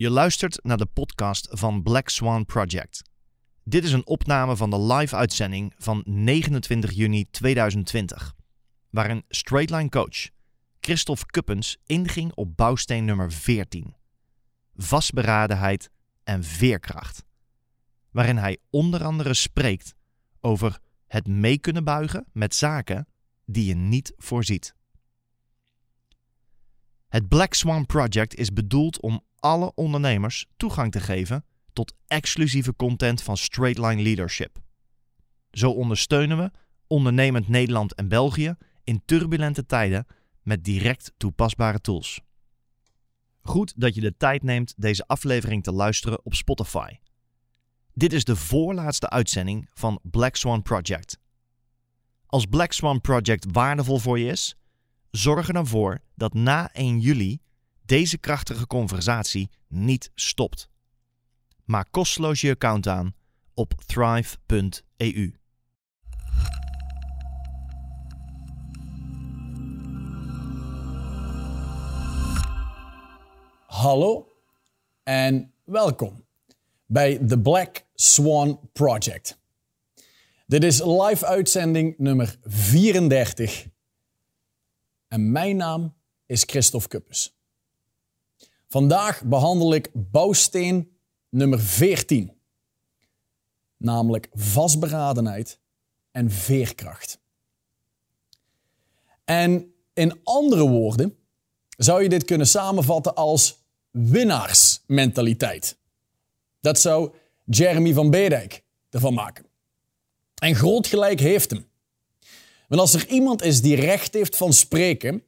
Je luistert naar de podcast van Black Swan Project. Dit is een opname van de live-uitzending van 29 juni 2020, waarin Straightline coach Christophe Kuppens inging op bouwsteen nummer 14: vastberadenheid en veerkracht. Waarin hij onder andere spreekt over het mee kunnen buigen met zaken die je niet voorziet. Het Black Swan Project is bedoeld om alle ondernemers toegang te geven tot exclusieve content van Straightline Leadership. Zo ondersteunen we ondernemend Nederland en België in turbulente tijden met direct toepasbare tools. Goed dat je de tijd neemt deze aflevering te luisteren op Spotify. Dit is de voorlaatste uitzending van Black Swan Project. Als Black Swan Project waardevol voor je is, zorg er dan voor dat na 1 juli deze krachtige conversatie niet stopt. Maak kosteloos je account aan op thrive.eu. Hallo en welkom bij The Black Swan Project. Dit is live uitzending nummer 34 en mijn naam is Christophe Kuppes. Vandaag behandel ik bouwsteen nummer 14, namelijk vastberadenheid en veerkracht. En in andere woorden zou je dit kunnen samenvatten als winnaarsmentaliteit. Dat zou Jeremy van Bedijk ervan maken. En groot gelijk heeft hem. Want als er iemand is die recht heeft van spreken,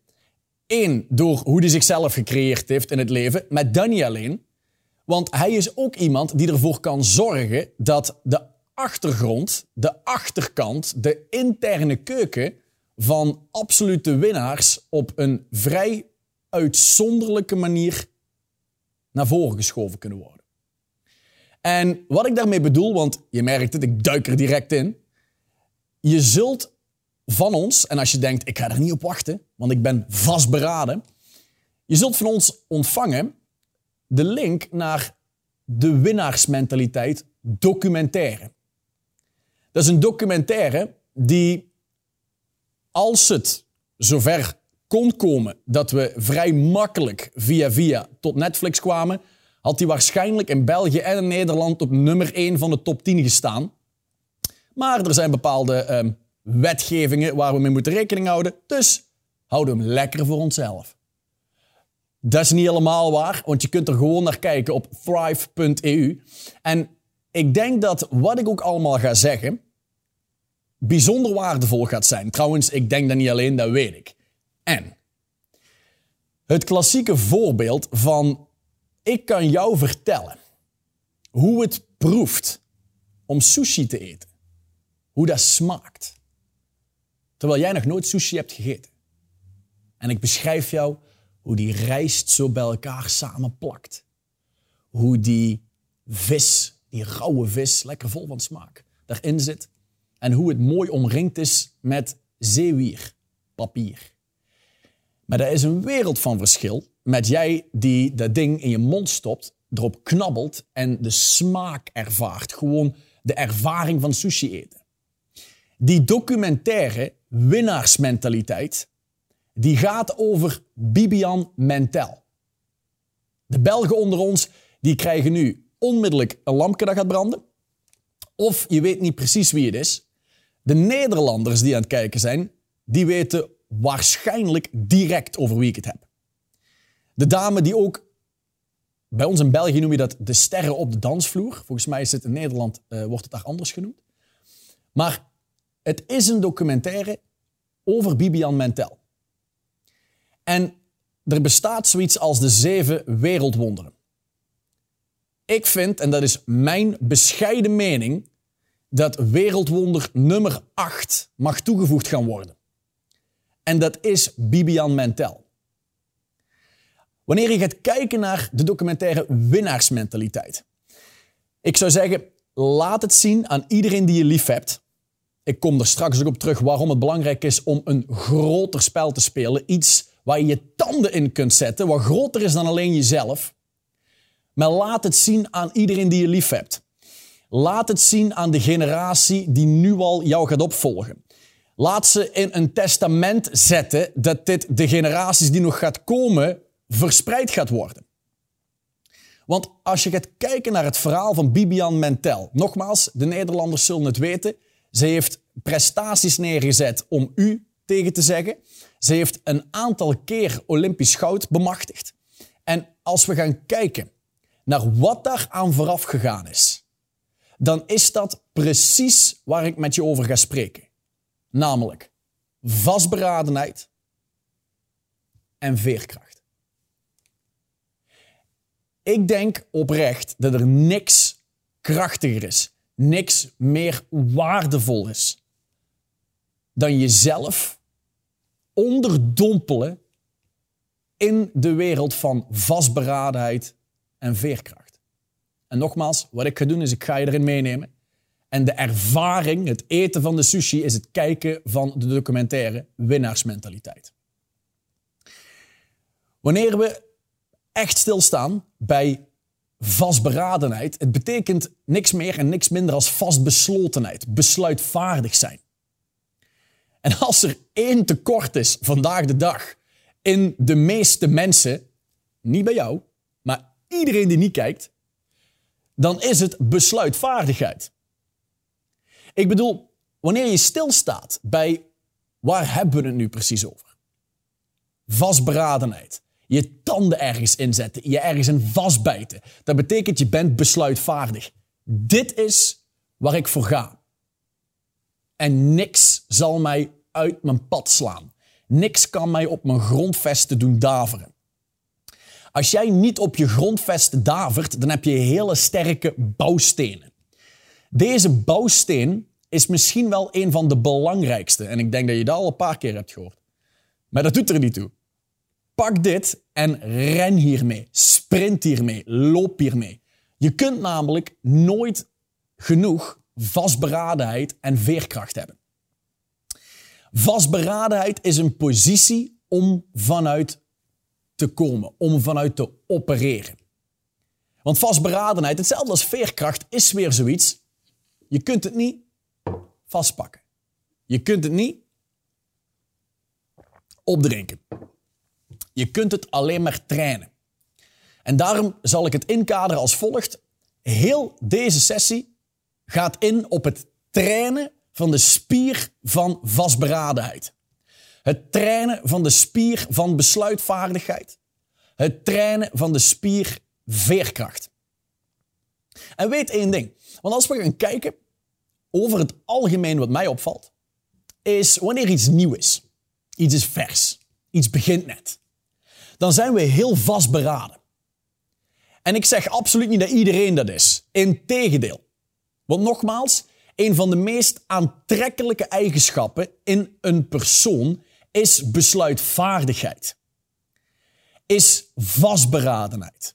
door hoe hij zichzelf gecreëerd heeft in het leven, met dan alleen. Want hij is ook iemand die ervoor kan zorgen dat de achtergrond, de achterkant, de interne keuken van absolute winnaars op een vrij uitzonderlijke manier naar voren geschoven kunnen worden. En wat ik daarmee bedoel, want je merkt het, ik duik er direct in. Je zult van ons, en als je denkt, ik ga er niet op wachten, want ik ben vastberaden. Je zult van ons ontvangen de link naar de winnaarsmentaliteit documentaire. Dat is een documentaire die, als het zover kon komen dat we vrij makkelijk via via tot Netflix kwamen, had die waarschijnlijk in België en in Nederland op nummer 1 van de top 10 gestaan. Maar er zijn bepaalde ehm, wetgevingen waar we mee moeten rekening houden. Dus houden we hem lekker voor onszelf. Dat is niet helemaal waar, want je kunt er gewoon naar kijken op thrive.eu. En ik denk dat wat ik ook allemaal ga zeggen, bijzonder waardevol gaat zijn. Trouwens, ik denk dat niet alleen, dat weet ik. En het klassieke voorbeeld van ik kan jou vertellen hoe het proeft om sushi te eten. Hoe dat smaakt. Terwijl jij nog nooit sushi hebt gegeten. En ik beschrijf jou hoe die rijst zo bij elkaar samenplakt. Hoe die vis, die rauwe vis, lekker vol van smaak, daarin zit. En hoe het mooi omringd is met zeewier, papier. Maar er is een wereld van verschil met jij die dat ding in je mond stopt, erop knabbelt en de smaak ervaart. Gewoon de ervaring van sushi eten. Die documentaire winnaarsmentaliteit, die gaat over Bibian Mentel. De Belgen onder ons, die krijgen nu onmiddellijk een lampje dat gaat branden. Of je weet niet precies wie het is. De Nederlanders die aan het kijken zijn, die weten waarschijnlijk direct over wie ik het heb. De dame die ook, bij ons in België noem je dat de sterren op de dansvloer. Volgens mij is het in Nederland, uh, wordt het daar anders genoemd. Maar het is een documentaire over Bibian Mentel. En er bestaat zoiets als de zeven wereldwonderen. Ik vind, en dat is mijn bescheiden mening, dat wereldwonder nummer 8 mag toegevoegd gaan worden. En dat is Bibian Mentel. Wanneer je gaat kijken naar de documentaire winnaarsmentaliteit. Ik zou zeggen, laat het zien aan iedereen die je lief hebt. Ik kom er straks ook op terug waarom het belangrijk is om een groter spel te spelen. Iets waar je je tanden in kunt zetten, wat groter is dan alleen jezelf. Maar laat het zien aan iedereen die je lief hebt. Laat het zien aan de generatie die nu al jou gaat opvolgen. Laat ze in een testament zetten dat dit de generaties die nog gaat komen verspreid gaat worden. Want als je gaat kijken naar het verhaal van Bibian Mentel, nogmaals, de Nederlanders zullen het weten, ze heeft prestaties neergezet om u tegen te zeggen. Ze heeft een aantal keer Olympisch goud bemachtigd. En als we gaan kijken naar wat daar aan vooraf gegaan is, dan is dat precies waar ik met je over ga spreken. Namelijk vastberadenheid en veerkracht. Ik denk oprecht dat er niks krachtiger is, niks meer waardevol is dan jezelf onderdompelen in de wereld van vastberadenheid en veerkracht. En nogmaals, wat ik ga doen is ik ga je erin meenemen. En de ervaring, het eten van de sushi, is het kijken van de documentaire Winnaarsmentaliteit. Wanneer we echt stilstaan bij vastberadenheid, het betekent niks meer en niks minder als vastbeslotenheid, besluitvaardig zijn. En als er één tekort is vandaag de dag in de meeste mensen, niet bij jou, maar iedereen die niet kijkt, dan is het besluitvaardigheid. Ik bedoel, wanneer je stilstaat bij waar hebben we het nu precies over? Vastberadenheid. Je tanden ergens inzetten, je ergens in vastbijten. Dat betekent je bent besluitvaardig. Dit is waar ik voor ga. En niks zal mij uit mijn pad slaan. Niks kan mij op mijn grondvesten doen daveren. Als jij niet op je grondvesten davert, dan heb je hele sterke bouwstenen. Deze bouwsteen is misschien wel een van de belangrijkste. En ik denk dat je dat al een paar keer hebt gehoord. Maar dat doet er niet toe. Pak dit en ren hiermee. Sprint hiermee. Loop hiermee. Je kunt namelijk nooit genoeg vastberadenheid en veerkracht hebben. Vastberadenheid is een positie om vanuit te komen, om vanuit te opereren. Want vastberadenheid, hetzelfde als veerkracht, is weer zoiets. Je kunt het niet vastpakken. Je kunt het niet opdrinken. Je kunt het alleen maar trainen. En daarom zal ik het inkaderen als volgt. Heel deze sessie gaat in op het trainen van de spier van vastberadenheid. Het trainen van de spier van besluitvaardigheid. Het trainen van de spier veerkracht. En weet één ding. Want als we gaan kijken over het algemeen wat mij opvalt, is wanneer iets nieuw is, iets is vers, iets begint net, dan zijn we heel vastberaden. En ik zeg absoluut niet dat iedereen dat is. Integendeel. Want nogmaals, een van de meest aantrekkelijke eigenschappen in een persoon is besluitvaardigheid. Is vastberadenheid.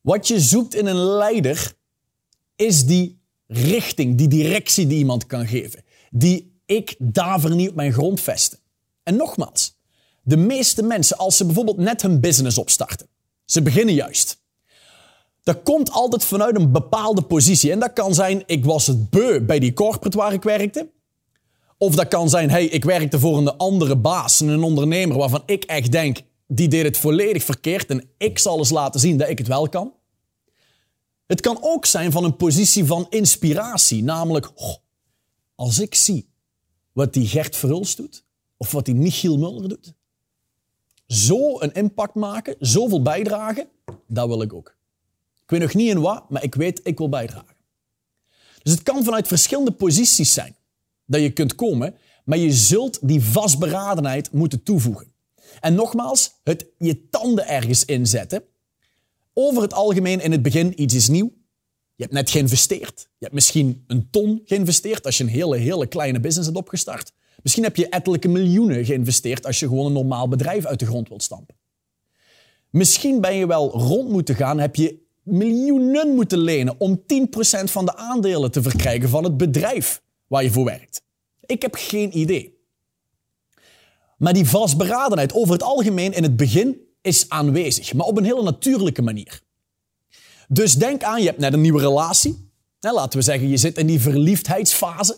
Wat je zoekt in een leider is die richting, die directie die iemand kan geven. Die ik daver niet op mijn grondvesten. En nogmaals, de meeste mensen, als ze bijvoorbeeld net hun business opstarten, ze beginnen juist. Dat komt altijd vanuit een bepaalde positie. En dat kan zijn, ik was het beu bij die corporate waar ik werkte. Of dat kan zijn, hey, ik werkte voor een andere baas, een ondernemer waarvan ik echt denk, die deed het volledig verkeerd en ik zal eens laten zien dat ik het wel kan. Het kan ook zijn van een positie van inspiratie, namelijk, als ik zie wat die Gert Verhulst doet, of wat die Michiel Muller doet, zo een impact maken, zoveel bijdragen, dat wil ik ook. Ik weet nog niet in wat, maar ik weet, ik wil bijdragen. Dus het kan vanuit verschillende posities zijn dat je kunt komen, maar je zult die vastberadenheid moeten toevoegen. En nogmaals, het je tanden ergens inzetten. Over het algemeen in het begin iets is nieuw. Je hebt net geïnvesteerd. Je hebt misschien een ton geïnvesteerd als je een hele, hele kleine business hebt opgestart. Misschien heb je ettelijke miljoenen geïnvesteerd als je gewoon een normaal bedrijf uit de grond wilt stampen. Misschien ben je wel rond moeten gaan, heb je miljoenen moeten lenen om 10% van de aandelen te verkrijgen van het bedrijf waar je voor werkt. Ik heb geen idee. Maar die vastberadenheid over het algemeen in het begin is aanwezig, maar op een hele natuurlijke manier. Dus denk aan, je hebt net een nieuwe relatie. laten we zeggen, je zit in die verliefdheidsfase.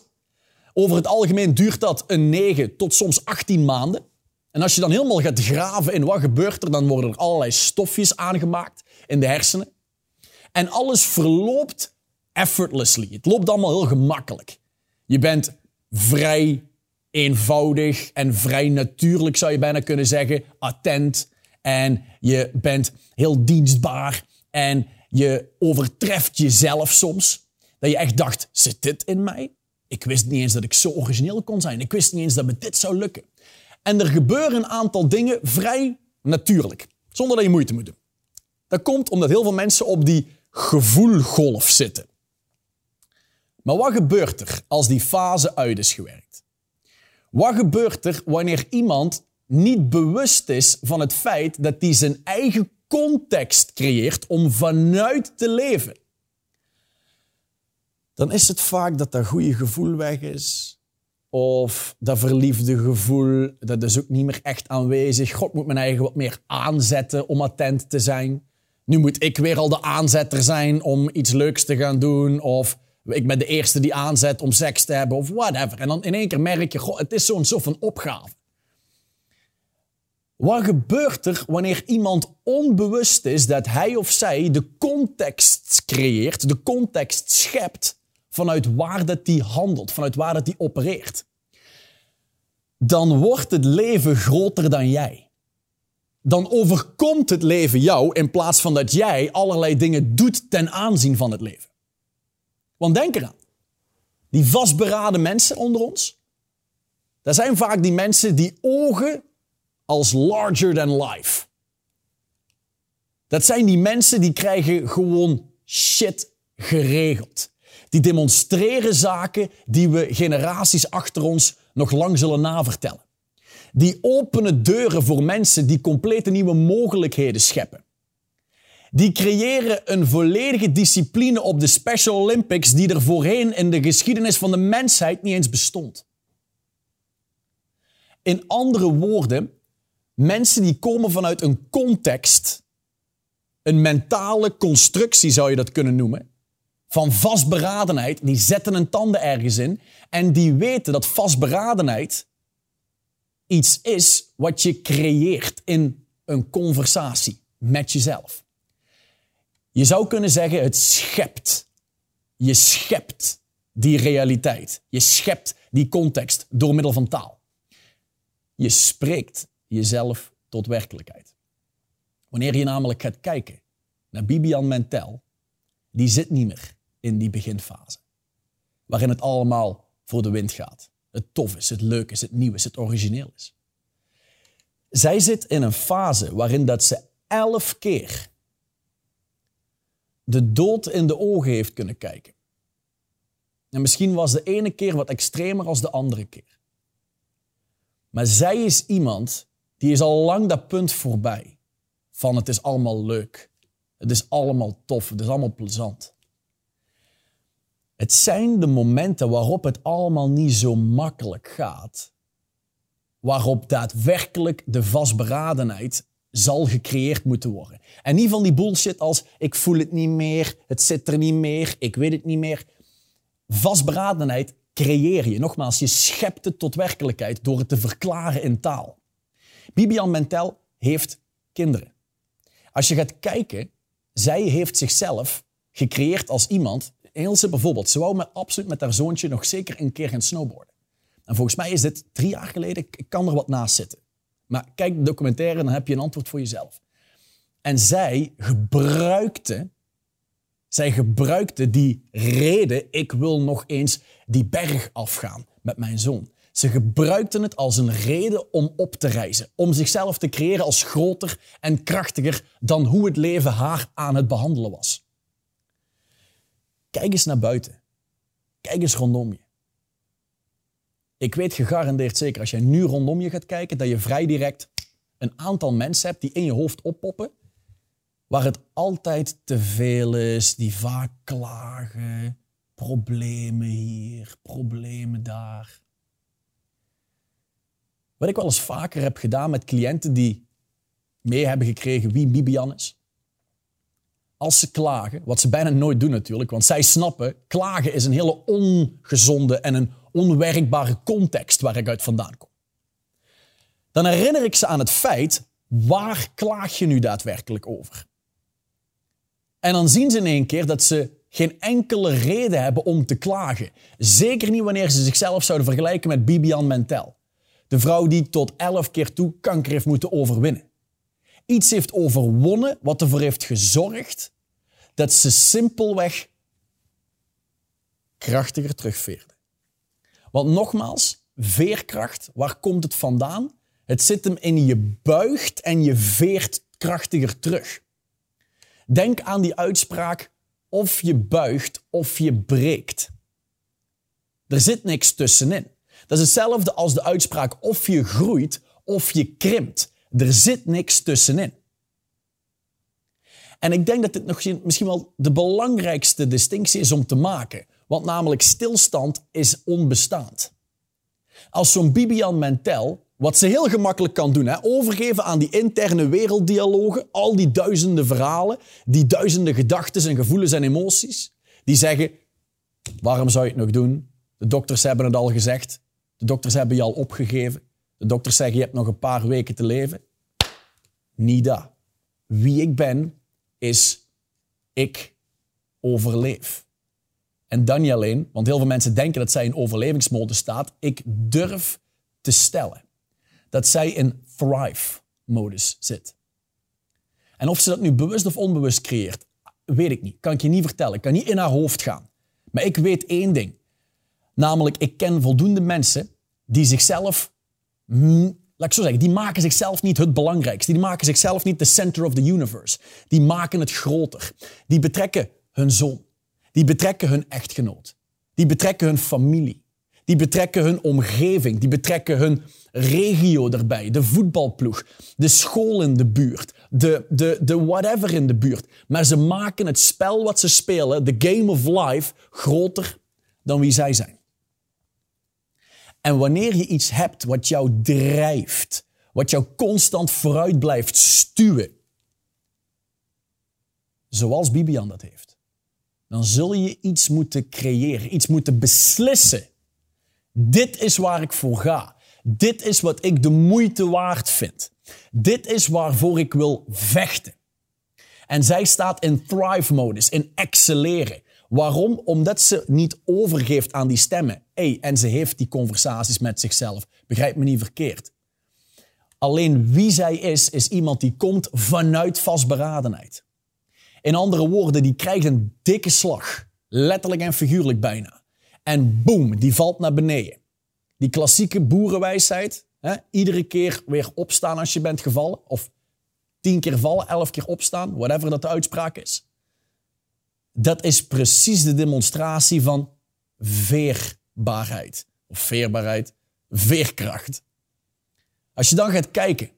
Over het algemeen duurt dat een 9 tot soms 18 maanden. En als je dan helemaal gaat graven in wat gebeurt er, dan worden er allerlei stofjes aangemaakt in de hersenen. En alles verloopt effortlessly. Het loopt allemaal heel gemakkelijk. Je bent vrij eenvoudig en vrij natuurlijk, zou je bijna kunnen zeggen, attent. En je bent heel dienstbaar en je overtreft jezelf soms. Dat je echt dacht, zit dit in mij? Ik wist niet eens dat ik zo origineel kon zijn. Ik wist niet eens dat me dit zou lukken. En er gebeuren een aantal dingen vrij natuurlijk, zonder dat je moeite moet doen. Dat komt omdat heel veel mensen op die gevoelgolf zitten. Maar wat gebeurt er als die fase uit is gewerkt? Wat gebeurt er wanneer iemand niet bewust is van het feit dat hij zijn eigen context creëert om vanuit te leven? Dan is het vaak dat dat goede gevoel weg is. Of dat verliefde gevoel, dat is ook niet meer echt aanwezig. God moet mijn eigen wat meer aanzetten om attent te zijn. Nu moet ik weer al de aanzetter zijn om iets leuks te gaan doen. Of ik ben de eerste die aanzet om seks te hebben of whatever. En dan in één keer merk je, goh, het is zo'n soort van opgave. Wat gebeurt er wanneer iemand onbewust is dat hij of zij de context creëert, de context schept vanuit waar dat die handelt, vanuit waar dat die opereert? Dan wordt het leven groter dan jij. Dan overkomt het leven jou in plaats van dat jij allerlei dingen doet ten aanzien van het leven. Want denk eraan. Die vastberaden mensen onder ons. Dat zijn vaak die mensen die ogen als larger than life. Dat zijn die mensen die krijgen gewoon shit geregeld. Die demonstreren zaken die we generaties achter ons nog lang zullen navertellen. Die openen deuren voor mensen die complete nieuwe mogelijkheden scheppen. Die creëren een volledige discipline op de Special Olympics die er voorheen in de geschiedenis van de mensheid niet eens bestond. In andere woorden, mensen die komen vanuit een context, een mentale constructie zou je dat kunnen noemen, van vastberadenheid, die zetten een tanden ergens in en die weten dat vastberadenheid iets is wat je creëert in een conversatie met jezelf. Je zou kunnen zeggen, het schept. Je schept die realiteit. Je schept die context door middel van taal. Je spreekt jezelf tot werkelijkheid. Wanneer je namelijk gaat kijken naar Bibian Mentel, die zit niet meer in die beginfase. Waarin het allemaal voor de wind gaat. Het tof is, het leuk is, het nieuw is, het origineel is. Zij zit in een fase waarin dat ze elf keer de dood in de ogen heeft kunnen kijken. En misschien was de ene keer wat extremer als de andere keer. Maar zij is iemand die is al lang dat punt voorbij. Van het is allemaal leuk. Het is allemaal tof. Het is allemaal plezant. Het zijn de momenten waarop het allemaal niet zo makkelijk gaat. Waarop daadwerkelijk de vastberadenheid zal gecreëerd moeten worden. En niet van die bullshit als ik voel het niet meer, het zit er niet meer, ik weet het niet meer. Vastberadenheid creëer je. Nogmaals, je schept het tot werkelijkheid door het te verklaren in taal. Bibian Mentel heeft kinderen. Als je gaat kijken, zij heeft zichzelf gecreëerd als iemand. Een heel simpel voorbeeld. Ze wou absoluut met haar zoontje nog zeker een keer gaan snowboarden. En volgens mij is dit drie jaar geleden. Ik kan er wat naast zitten. Maar kijk de documentaire en dan heb je een antwoord voor jezelf. En zij gebruikte, zij gebruikte die reden, ik wil nog eens die berg afgaan met mijn zoon. Ze gebruikten het als een reden om op te reizen, om zichzelf te creëren als groter en krachtiger dan hoe het leven haar aan het behandelen was. Kijk eens naar buiten. Kijk eens rondom je. Ik weet gegarandeerd zeker, als jij nu rondom je gaat kijken, dat je vrij direct een aantal mensen hebt die in je hoofd oppoppen, waar het altijd te veel is, die vaak klagen, problemen hier, problemen daar. Wat ik wel eens vaker heb gedaan met cliënten die mee hebben gekregen wie Bibian is. Als ze klagen, wat ze bijna nooit doen natuurlijk, want zij snappen, klagen is een hele ongezonde en een onwerkbare context waar ik uit vandaan kom. Dan herinner ik ze aan het feit, waar klaag je nu daadwerkelijk over? En dan zien ze in één keer dat ze geen enkele reden hebben om te klagen. Zeker niet wanneer ze zichzelf zouden vergelijken met Bibian Mentel. De vrouw die tot elf keer toe kanker heeft moeten overwinnen. Iets heeft overwonnen wat ervoor heeft gezorgd dat ze simpelweg krachtiger terugveerde. Want nogmaals, veerkracht, waar komt het vandaan? Het zit hem in je buigt en je veert krachtiger terug. Denk aan die uitspraak: of je buigt of je breekt. Er zit niks tussenin. Dat is hetzelfde als de uitspraak: of je groeit of je krimpt. Er zit niks tussenin. En ik denk dat dit nog misschien wel de belangrijkste distinctie is om te maken. Want namelijk stilstand is onbestaand. Als zo'n Bibian Mentel, wat ze heel gemakkelijk kan doen, hè, overgeven aan die interne werelddialogen, al die duizenden verhalen, die duizenden gedachten en gevoelens en emoties, die zeggen, waarom zou je het nog doen? De dokters hebben het al gezegd. De dokters hebben je al opgegeven. De dokters zeggen, je hebt nog een paar weken te leven. Nida. Wie ik ben, is ik overleef. En dan niet alleen, want heel veel mensen denken dat zij in overlevingsmodus staat. Ik durf te stellen dat zij in thrive-modus zit. En of ze dat nu bewust of onbewust creëert, weet ik niet. Kan ik je niet vertellen. Kan niet in haar hoofd gaan. Maar ik weet één ding. Namelijk, ik ken voldoende mensen die zichzelf laat ik zo zeggen, die maken zichzelf niet het belangrijkste. Die maken zichzelf niet de center of the universe. Die maken het groter. Die betrekken hun zoon. Die betrekken hun echtgenoot. Die betrekken hun familie. Die betrekken hun omgeving. Die betrekken hun regio erbij. De voetbalploeg. De school in de buurt. De, de, de whatever in de buurt. Maar ze maken het spel wat ze spelen, de game of life, groter dan wie zij zijn. En wanneer je iets hebt wat jou drijft, wat jou constant vooruit blijft stuwen, zoals Bibian dat heeft, dan zul je iets moeten creëren, iets moeten beslissen. Dit is waar ik voor ga. Dit is wat ik de moeite waard vind. Dit is waarvoor ik wil vechten. En zij staat in thrive-modus, in excelleren. Waarom? Omdat ze niet overgeeft aan die stemmen. Hey, en ze heeft die conversaties met zichzelf. Begrijp me niet verkeerd. Alleen wie zij is, is iemand die komt vanuit vastberadenheid. In andere woorden, die krijgt een dikke slag. Letterlijk en figuurlijk bijna. En boem, die valt naar beneden. Die klassieke boerenwijsheid. Hè, iedere keer weer opstaan als je bent gevallen. Of tien keer vallen, elf keer opstaan. Whatever dat de uitspraak is dat is precies de demonstratie van veerbaarheid. Of veerbaarheid, veerkracht. Als je dan gaat kijken,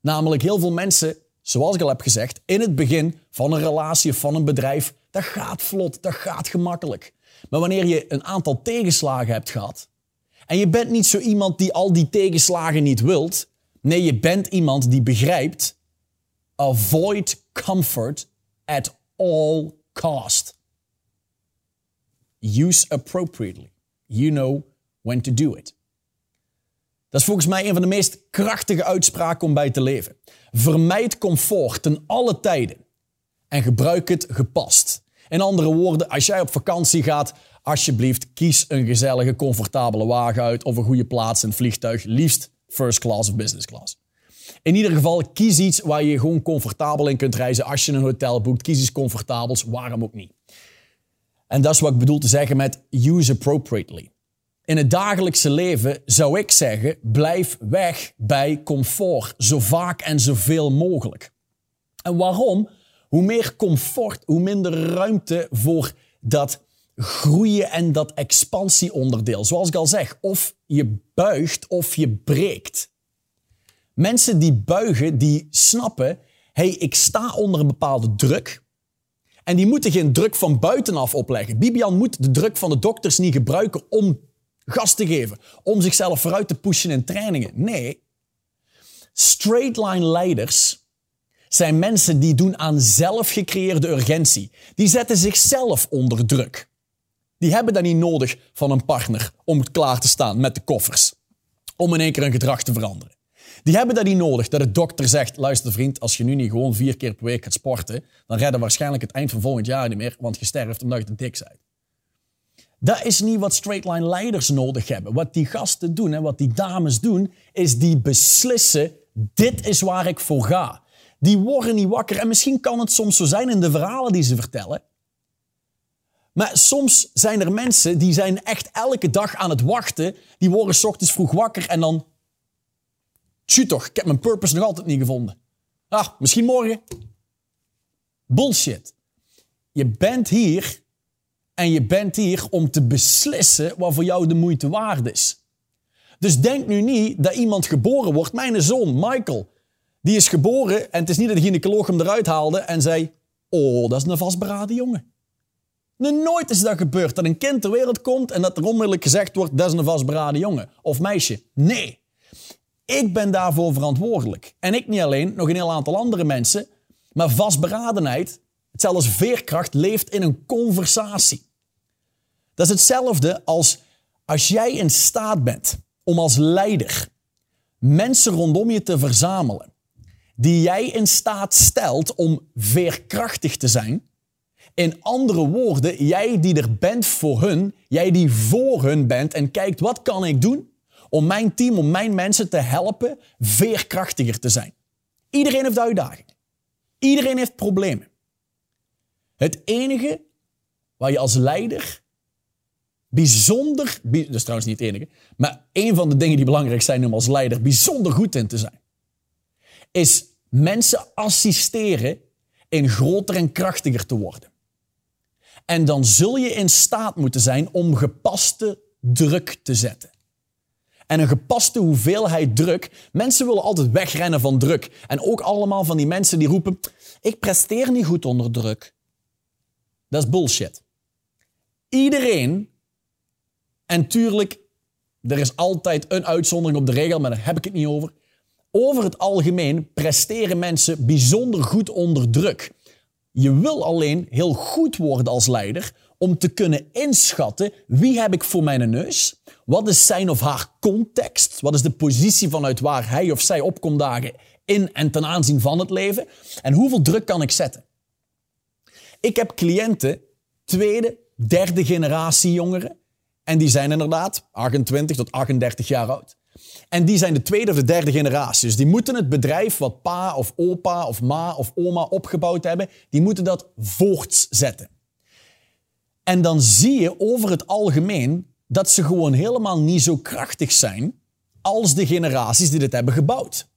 namelijk heel veel mensen, zoals ik al heb gezegd, in het begin van een relatie of van een bedrijf, dat gaat vlot, dat gaat gemakkelijk. Maar wanneer je een aantal tegenslagen hebt gehad, en je bent niet zo iemand die al die tegenslagen niet wilt, nee, je bent iemand die begrijpt, avoid comfort at all cost. Use appropriately. You know when to do it. Dat is volgens mij een van de meest krachtige uitspraken om bij te leven. Vermijd comfort ten alle tijden en gebruik het gepast. In andere woorden, als jij op vakantie gaat, alsjeblieft kies een gezellige, comfortabele wagen uit of een goede plaats in het vliegtuig, liefst first class of business class. In ieder geval, kies iets waar je gewoon comfortabel in kunt reizen. Als je een hotel boekt, kies iets comfortabels. Waarom ook niet? En dat is wat ik bedoel te zeggen met use appropriately. In het dagelijkse leven zou ik zeggen, blijf weg bij comfort. Zo vaak en zoveel mogelijk. En waarom? Hoe meer comfort, hoe minder ruimte voor dat groeien en dat expansieonderdeel. Zoals ik al zeg, of je buigt of je breekt. Mensen die buigen, die snappen, hey, ik sta onder een bepaalde druk. En die moeten geen druk van buitenaf opleggen. Bibian moet de druk van de dokters niet gebruiken om gas te geven, om zichzelf vooruit te pushen in trainingen. Nee. Straight line leiders zijn mensen die doen aan zelfgecreëerde urgentie. Die zetten zichzelf onder druk. Die hebben dat niet nodig van een partner om klaar te staan met de koffers. Om in één keer een gedrag te veranderen. Die hebben dat niet nodig, dat de dokter zegt, luister vriend, als je nu niet gewoon vier keer per week gaat sporten, dan redden waarschijnlijk het eind van volgend jaar niet meer, want je sterft omdat je te dik bent. Dat is niet wat straightline leiders nodig hebben. Wat die gasten doen en wat die dames doen, is die beslissen, dit is waar ik voor ga. Die worden niet wakker. En misschien kan het soms zo zijn in de verhalen die ze vertellen. Maar soms zijn er mensen die zijn echt elke dag aan het wachten. Die worden s ochtends vroeg wakker en dan... Tju toch, ik heb mijn purpose nog altijd niet gevonden. Ah, misschien morgen. Bullshit. Je bent hier en je bent hier om te beslissen wat voor jou de moeite waard is. Dus denk nu niet dat iemand geboren wordt. Mijn zoon, Michael, die is geboren en het is niet dat de gynaecoloog hem eruit haalde en zei: Oh, dat is een vastberaden jongen. nooit is dat gebeurd dat een kind ter wereld komt en dat er onmiddellijk gezegd wordt: dat is een vastberaden jongen of meisje. Nee. Ik ben daarvoor verantwoordelijk. En ik niet alleen, nog een heel aantal andere mensen. Maar vastberadenheid, als veerkracht, leeft in een conversatie. Dat is hetzelfde als als jij in staat bent om als leider mensen rondom je te verzamelen die jij in staat stelt om veerkrachtig te zijn. In andere woorden, jij die er bent voor hun, jij die voor hun bent en kijkt wat kan ik doen om mijn team, om mijn mensen te helpen veerkrachtiger te zijn. Iedereen heeft uitdagingen. Iedereen heeft problemen. Het enige waar je als leider bijzonder, dat is trouwens niet het enige, maar een van de dingen die belangrijk zijn om als leider bijzonder goed in te zijn, is mensen assisteren in groter en krachtiger te worden. En dan zul je in staat moeten zijn om gepaste druk te zetten. En een gepaste hoeveelheid druk. Mensen willen altijd wegrennen van druk. En ook allemaal van die mensen die roepen: Ik presteer niet goed onder druk. Dat is bullshit. Iedereen, en tuurlijk, er is altijd een uitzondering op de regel, maar daar heb ik het niet over. Over het algemeen presteren mensen bijzonder goed onder druk. Je wil alleen heel goed worden als leider om te kunnen inschatten wie heb ik voor mijn neus, wat is zijn of haar context, wat is de positie vanuit waar hij of zij opkomt dagen in en ten aanzien van het leven en hoeveel druk kan ik zetten. Ik heb cliënten, tweede, derde generatie jongeren, en die zijn inderdaad 28 tot 38 jaar oud. En die zijn de tweede of de derde generatie. Dus die moeten het bedrijf wat pa of opa of ma of oma opgebouwd hebben, die moeten dat voortzetten. En dan zie je over het algemeen dat ze gewoon helemaal niet zo krachtig zijn als de generaties die dit hebben gebouwd.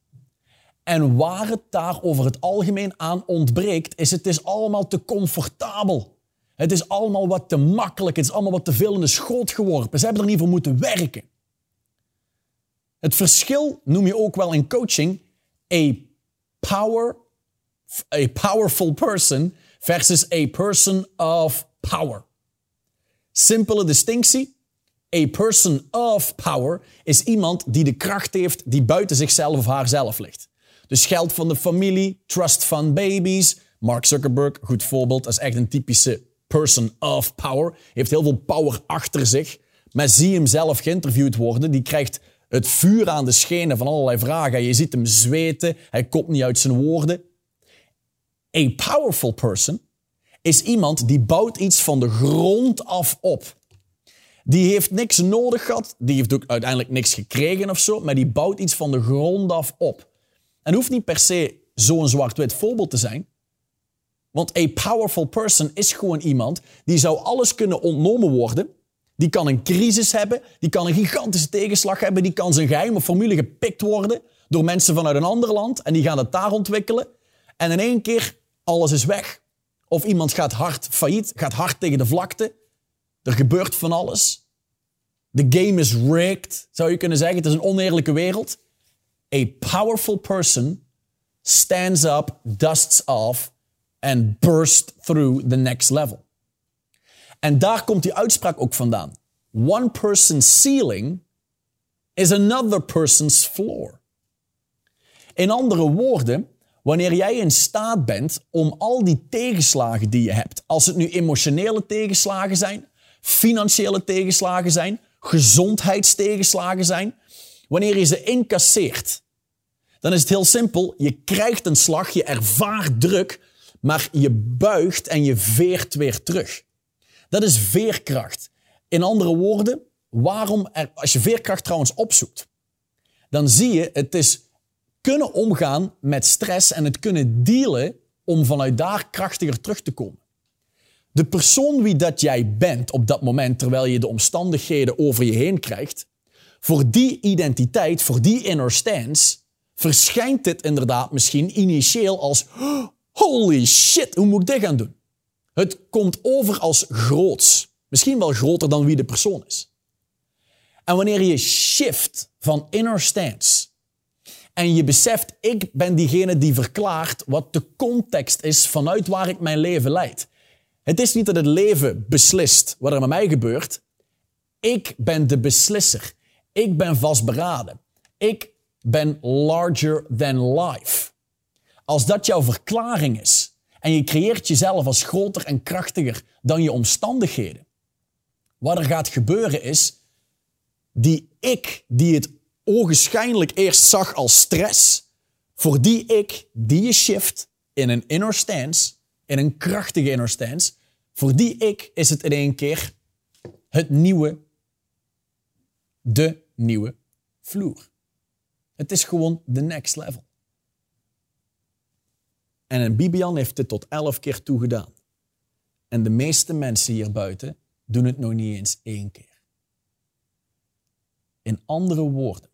En waar het daar over het algemeen aan ontbreekt, is het is allemaal te comfortabel. Het is allemaal wat te makkelijk, het is allemaal wat te veel in de schoot geworpen. Ze hebben er niet voor moeten werken. Het verschil noem je ook wel in coaching a power, a powerful person versus a person of power. Simpele distinctie. A person of power is iemand die de kracht heeft die buiten zichzelf of haarzelf ligt. Dus geld van de familie, trust van baby's. Mark Zuckerberg, goed voorbeeld, is echt een typische person of power. Heeft heel veel power achter zich. Maar zie hem zelf geïnterviewd worden, die krijgt het vuur aan de schenen van allerlei vragen. Je ziet hem zweten, hij komt niet uit zijn woorden. A powerful person is iemand die bouwt iets van de grond af op. Die heeft niks nodig gehad, die heeft ook uiteindelijk niks gekregen of zo, maar die bouwt iets van de grond af op. En hoeft niet per se zo'n zwart-wit voorbeeld te zijn. Want a powerful person is gewoon iemand die zou alles kunnen ontnomen worden die kan een crisis hebben, die kan een gigantische tegenslag hebben, die kan zijn geheime formule gepikt worden door mensen vanuit een ander land en die gaan het daar ontwikkelen. En in één keer, alles is weg. Of iemand gaat hard failliet, gaat hard tegen de vlakte. Er gebeurt van alles. The game is rigged, zou je kunnen zeggen. Het is een oneerlijke wereld. A powerful person stands up, dusts off and bursts through the next level. En daar komt die uitspraak ook vandaan. One person's ceiling is another person's floor. In andere woorden, Wanneer jij in staat bent om al die tegenslagen die je hebt, als het nu emotionele tegenslagen zijn, financiële tegenslagen zijn, gezondheidstegenslagen zijn, wanneer je ze incasseert, dan is het heel simpel. Je krijgt een slag, je ervaart druk, maar je buigt en je veert weer terug. Dat is veerkracht. In andere woorden, waarom er, als je veerkracht trouwens opzoekt, dan zie je het is kunnen omgaan met stress en het kunnen dealen om vanuit daar krachtiger terug te komen. De persoon wie dat jij bent op dat moment, terwijl je de omstandigheden over je heen krijgt, voor die identiteit, voor die inner stance, verschijnt dit inderdaad misschien initieel als holy shit, hoe moet ik dit gaan doen? Het komt over als groots. Misschien wel groter dan wie de persoon is. En wanneer je shift van inner stance en je beseft, ik ben diegene die verklaart wat de context is vanuit waar ik mijn leven leid. Het is niet dat het leven beslist wat er met mij gebeurt. Ik ben de beslisser. Ik ben vastberaden. Ik ben larger than life. Als dat jouw verklaring is en je creëert jezelf als groter en krachtiger dan je omstandigheden, wat er gaat gebeuren is, die ik die het ogenschijnlijk eerst zag als stress, voor die ik, die je shift in een inner stance, in een krachtige inner stance, voor die ik is het in één keer het nieuwe, de nieuwe vloer. Het is gewoon de next level. En Bibian heeft dit tot elf keer toegedaan. En de meeste mensen hier buiten doen het nog niet eens één keer. In andere woorden,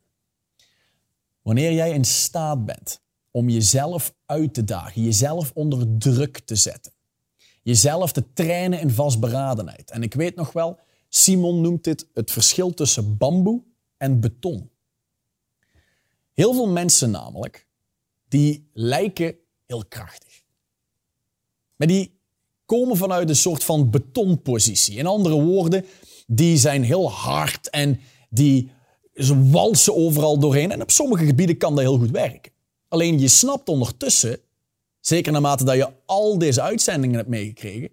wanneer jij in staat bent om jezelf uit te dagen, jezelf onder druk te zetten, jezelf te trainen in vastberadenheid. En ik weet nog wel, Simon noemt dit het verschil tussen bamboe en beton. Heel veel mensen namelijk, die lijken heel krachtig. Maar die komen vanuit een soort van betonpositie. In andere woorden, die zijn heel hard en die ze walsen overal doorheen. En op sommige gebieden kan dat heel goed werken. Alleen je snapt ondertussen, zeker naarmate dat je al deze uitzendingen hebt meegekregen,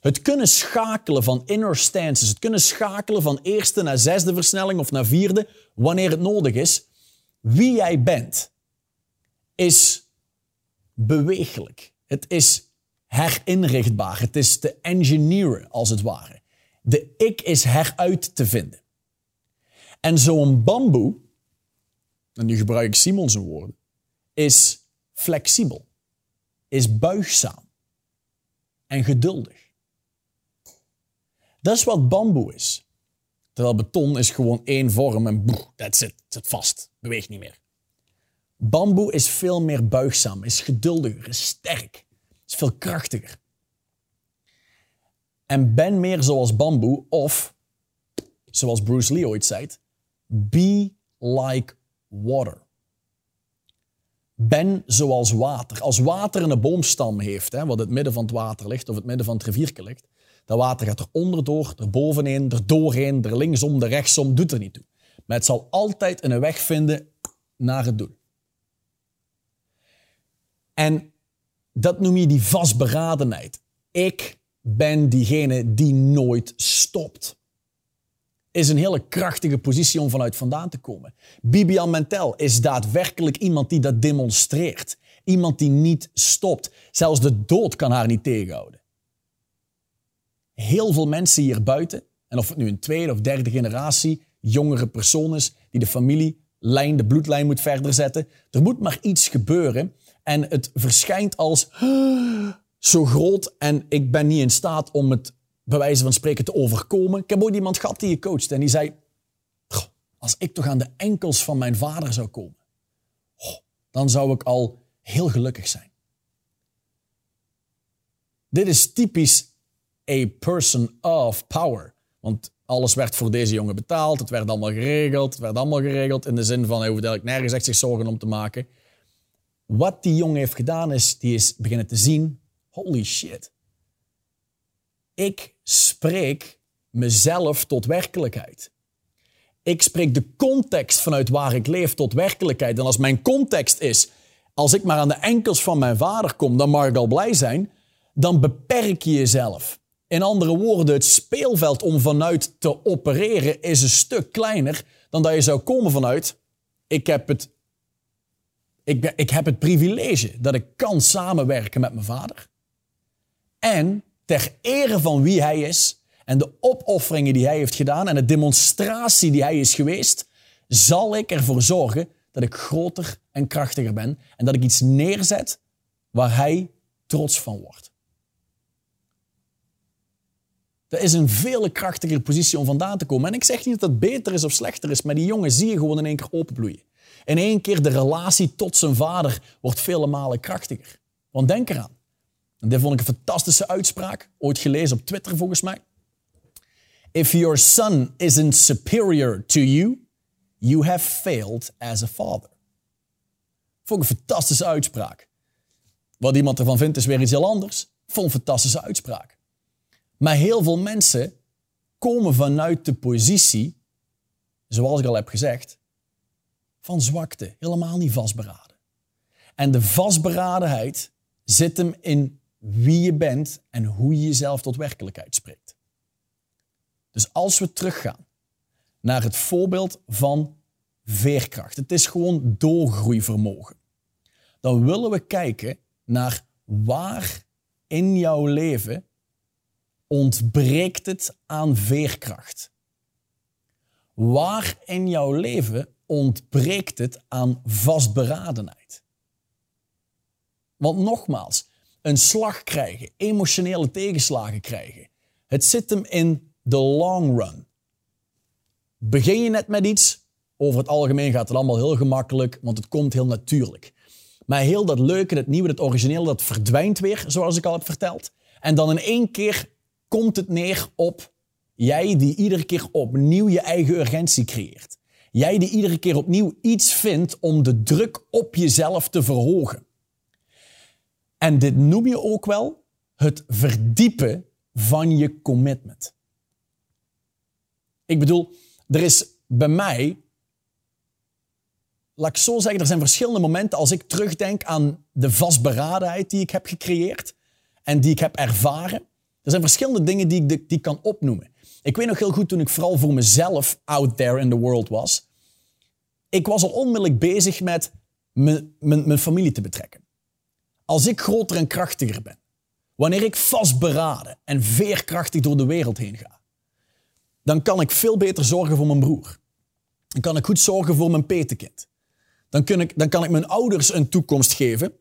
het kunnen schakelen van inner stances, het kunnen schakelen van eerste naar zesde versnelling of naar vierde, wanneer het nodig is. Wie jij bent, is bewegelijk. Het is herinrichtbaar. Het is te engineeren, als het ware. De ik is heruit te vinden. En zo'n bamboe, en nu gebruik ik Simons woorden, is flexibel, is buigzaam en geduldig. Dat is wat bamboe is. Terwijl beton is gewoon één vorm en boe, that's it, het zit vast, beweegt niet meer. Bamboe is veel meer buigzaam, is geduldiger, is sterk, is veel krachtiger. En ben meer zoals bamboe of, zoals Bruce Lee ooit zei, be like water. Ben zoals water. Als water een boomstam heeft, hè, wat het midden van het water ligt of het midden van het riviertje ligt, dat water gaat er onderdoor, er bovenheen, er doorheen, er linksom, er rechtsom, doet er niet toe. Maar het zal altijd een weg vinden naar het doel. En dat noem je die vastberadenheid. Ik ben diegene die nooit stopt. Is een hele krachtige positie om vanuit vandaan te komen. Bibian Mentel is daadwerkelijk iemand die dat demonstreert. Iemand die niet stopt. Zelfs de dood kan haar niet tegenhouden. Heel veel mensen hier buiten, en of het nu een tweede of derde generatie jongere persoon is, die de familielijn, de bloedlijn moet verder zetten. Er moet maar iets gebeuren en het verschijnt als zo groot en ik ben niet in staat om het bij wijze van spreken te overkomen. Ik heb ooit iemand gehad die je coacht en die zei, als ik toch aan de enkels van mijn vader zou komen, dan zou ik al heel gelukkig zijn. Dit is typisch a person of power. Want alles werd voor deze jongen betaald, het werd allemaal geregeld, het werd allemaal geregeld in de zin van hij hoeft eigenlijk nergens echt zich zorgen om te maken. Wat die jongen heeft gedaan is, die is beginnen te zien, holy shit. Ik spreek mezelf tot werkelijkheid. Ik spreek de context vanuit waar ik leef tot werkelijkheid. En als mijn context is, als ik maar aan de enkels van mijn vader kom, dan mag ik al blij zijn, dan beperk je jezelf. In andere woorden, het speelveld om vanuit te opereren is een stuk kleiner dan dat je zou komen vanuit. Ik heb het, ik, ik heb het privilege dat ik kan samenwerken met mijn vader. En ter ere van wie hij is en de opofferingen die hij heeft gedaan en de demonstratie die hij is geweest, zal ik ervoor zorgen dat ik groter en krachtiger ben en dat ik iets neerzet waar hij trots van wordt. Dat is een veel krachtigere positie om vandaan te komen. En ik zeg niet dat dat beter is of slechter is, maar die jongen zie je gewoon in één keer openbloeien. In één keer de relatie tot zijn vader wordt vele malen krachtiger. Want denk eraan. En dit vond ik een fantastische uitspraak, ooit gelezen op Twitter volgens mij. If your son isn't superior to you, you have failed as a father. Vond ik een fantastische uitspraak. Wat iemand ervan vindt is weer iets heel anders. Vond een fantastische uitspraak. Maar heel veel mensen komen vanuit de positie, zoals ik al heb gezegd, van zwakte. Helemaal niet vastberaden. En de vastberadenheid zit hem in wie je bent en hoe je jezelf tot werkelijkheid spreekt. Dus als we teruggaan naar het voorbeeld van veerkracht, het is gewoon doorgroeivermogen, dan willen we kijken naar waar in jouw leven ontbreekt het aan veerkracht? Waar in jouw leven ontbreekt het aan vastberadenheid? Want nogmaals, een slag krijgen, emotionele tegenslagen krijgen, het zit hem in de long run. Begin je net met iets, over het algemeen gaat het allemaal heel gemakkelijk, want het komt heel natuurlijk. Maar heel dat leuke, dat nieuwe, dat origineel, dat verdwijnt weer, zoals ik al heb verteld. En dan in één keer komt het neer op jij die iedere keer opnieuw je eigen urgentie creëert. Jij die iedere keer opnieuw iets vindt om de druk op jezelf te verhogen. En dit noem je ook wel het verdiepen van je commitment. Ik bedoel, er is bij mij, laat ik zo zeggen, er zijn verschillende momenten als ik terugdenk aan de vastberadenheid die ik heb gecreëerd en die ik heb ervaren. Er zijn verschillende dingen die ik, die kan opnoemen. Ik weet nog heel goed toen ik vooral voor mezelf out there in the world was. Ik was al onmiddellijk bezig met mijn familie te betrekken. Als ik groter en krachtiger ben, wanneer ik vastberaden en veerkrachtig door de wereld heen ga, dan kan ik veel beter zorgen voor mijn broer. Dan kan ik goed zorgen voor mijn petekind. Dan, kun ik, dan kan ik mijn ouders een toekomst geven,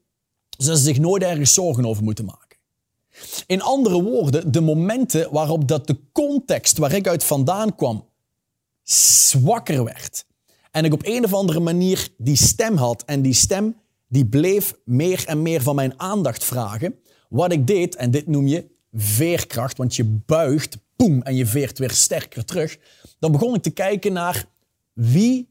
zodat ze zich nooit ergens zorgen over moeten maken. In andere woorden, de momenten waarop dat de context waar ik uit vandaan kwam zwakker werd. En ik op een of andere manier die stem had. En die stem die bleef meer en meer van mijn aandacht vragen. Wat ik deed, en dit noem je veerkracht, want je buigt, boem, en je veert weer sterker terug. Dan begon ik te kijken naar wie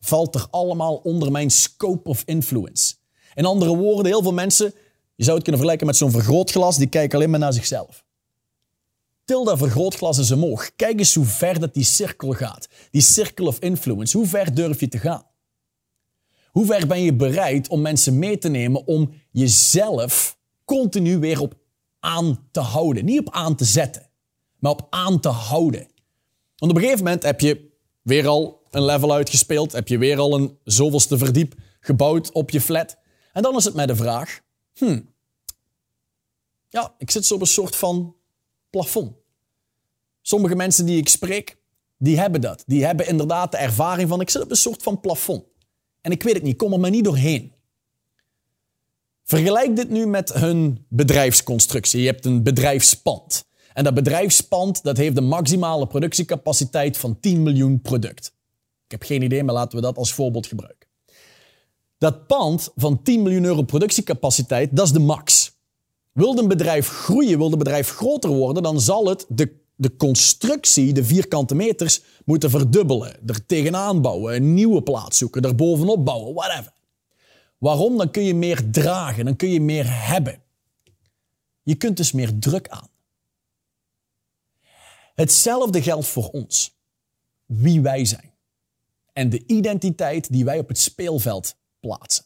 valt er allemaal onder mijn scope of influence. In andere woorden, heel veel mensen je zou het kunnen vergelijken met zo'n vergrootglas, die kijkt alleen maar naar zichzelf. Til dat vergrootglas eens omhoog. Kijk eens hoe ver dat die cirkel gaat. Die circle of influence. Hoe ver durf je te gaan? Hoe ver ben je bereid om mensen mee te nemen om jezelf continu weer op aan te houden? Niet op aan te zetten, maar op aan te houden. Want op een gegeven moment heb je weer al een level uitgespeeld, heb je weer al een zoveelste verdiep gebouwd op je flat. En dan is het met de vraag, hmm, ja, ik zit zo op een soort van plafond. Sommige mensen die ik spreek, die hebben dat. Die hebben inderdaad de ervaring van ik zit op een soort van plafond. En ik weet het niet, kom er maar niet doorheen. Vergelijk dit nu met hun bedrijfsconstructie. Je hebt een bedrijfspand. En dat bedrijfspand dat heeft de maximale productiecapaciteit van 10 miljoen product. Ik heb geen idee, maar laten we dat als voorbeeld gebruiken. Dat pand van 10 miljoen euro productiecapaciteit, dat is de max. Wil een bedrijf groeien, wil een bedrijf groter worden, dan zal het de, de constructie, de vierkante meters, moeten verdubbelen. Er tegenaan bouwen, een nieuwe plaats zoeken, er bovenop bouwen, whatever. Waarom? Dan kun je meer dragen, dan kun je meer hebben. Je kunt dus meer druk aan. Hetzelfde geldt voor ons. Wie wij zijn. En de identiteit die wij op het speelveld plaatsen.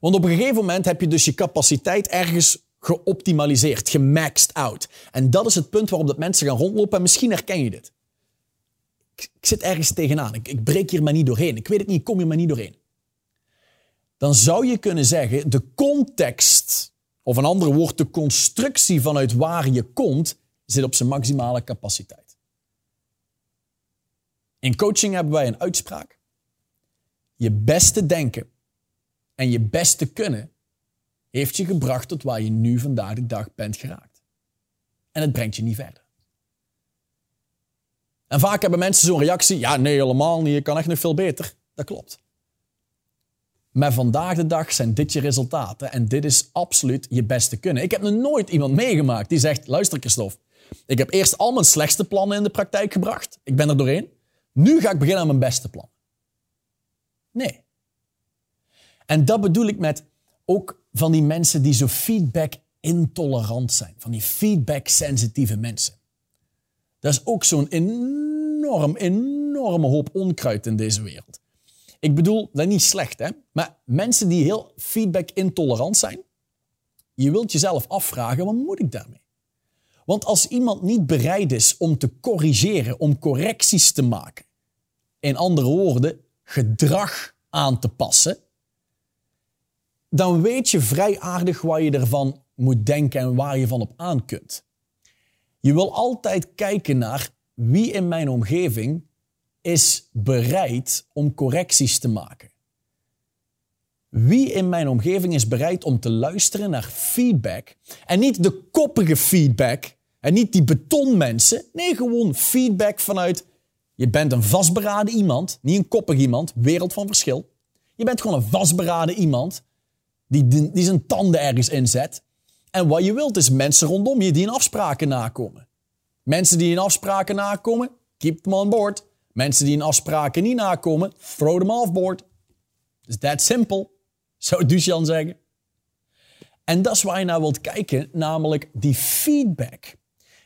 Want op een gegeven moment heb je dus je capaciteit ergens geoptimaliseerd, gemaxed out. En dat is het punt waarop dat mensen gaan rondlopen en misschien herken je dit. Ik, ik zit ergens tegenaan, ik, ik breek hier maar niet doorheen. Ik weet het niet, ik kom hier maar niet doorheen. Dan zou je kunnen zeggen, de context, of een ander woord, de constructie vanuit waar je komt, zit op zijn maximale capaciteit. In coaching hebben wij een uitspraak. Je beste denken en je beste kunnen heeft je gebracht tot waar je nu vandaag de dag bent geraakt. En het brengt je niet verder. En vaak hebben mensen zo'n reactie: ja, nee, helemaal niet, je kan echt nog veel beter. Dat klopt. Maar vandaag de dag zijn dit je resultaten en dit is absoluut je beste kunnen. Ik heb nog nooit iemand meegemaakt die zegt: luister, Christophe, ik heb eerst al mijn slechtste plannen in de praktijk gebracht. Ik ben er doorheen. Nu ga ik beginnen aan mijn beste plan. Nee. En dat bedoel ik met ook van die mensen die zo feedback intolerant zijn. Van die feedback-sensitieve mensen. Dat is ook zo'n enorm, enorme hoop onkruid in deze wereld. Ik bedoel, dat is niet slecht, hè? Maar mensen die heel feedback-intolerant zijn, je wilt jezelf afvragen, wat moet ik daarmee? Want als iemand niet bereid is om te corrigeren, om correcties te maken, in andere woorden, gedrag aan te passen, dan weet je vrij aardig waar je ervan moet denken en waar je van op aan kunt. Je wil altijd kijken naar wie in mijn omgeving is bereid om correcties te maken. Wie in mijn omgeving is bereid om te luisteren naar feedback en niet de koppige feedback en niet die betonmensen, nee gewoon feedback vanuit je bent een vastberaden iemand, niet een koppig iemand, wereld van verschil. Je bent gewoon een vastberaden iemand die, die zijn tanden ergens inzet. En wat je wilt is mensen rondom je die in afspraken nakomen. Mensen die in afspraken nakomen, keep them on board. Mensen die in afspraken niet nakomen, throw them off board. Is that simple, zou Duchan zeggen. En dat is waar je naar wilt kijken, namelijk die feedback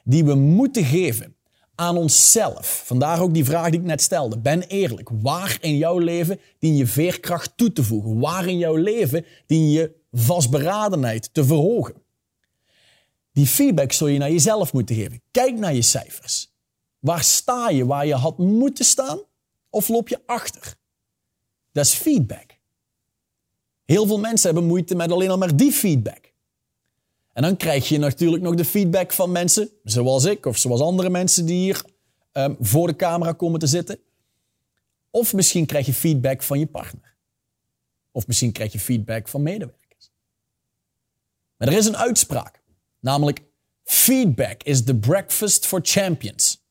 die we moeten geven aan onszelf. Vandaar ook die vraag die ik net stelde. Ben eerlijk. Waar in jouw leven dien je veerkracht toe te voegen? Waar in jouw leven dien je vastberadenheid te verhogen? Die feedback zul je naar jezelf moeten geven. Kijk naar je cijfers. Waar sta je waar je had moeten staan? Of loop je achter? Dat is feedback. Heel veel mensen hebben moeite met alleen al maar die feedback. En dan krijg je natuurlijk nog de feedback van mensen, zoals ik of zoals andere mensen die hier um, voor de camera komen te zitten. Of misschien krijg je feedback van je partner. Of misschien krijg je feedback van medewerkers. Maar er is een uitspraak, namelijk feedback is the breakfast for champions.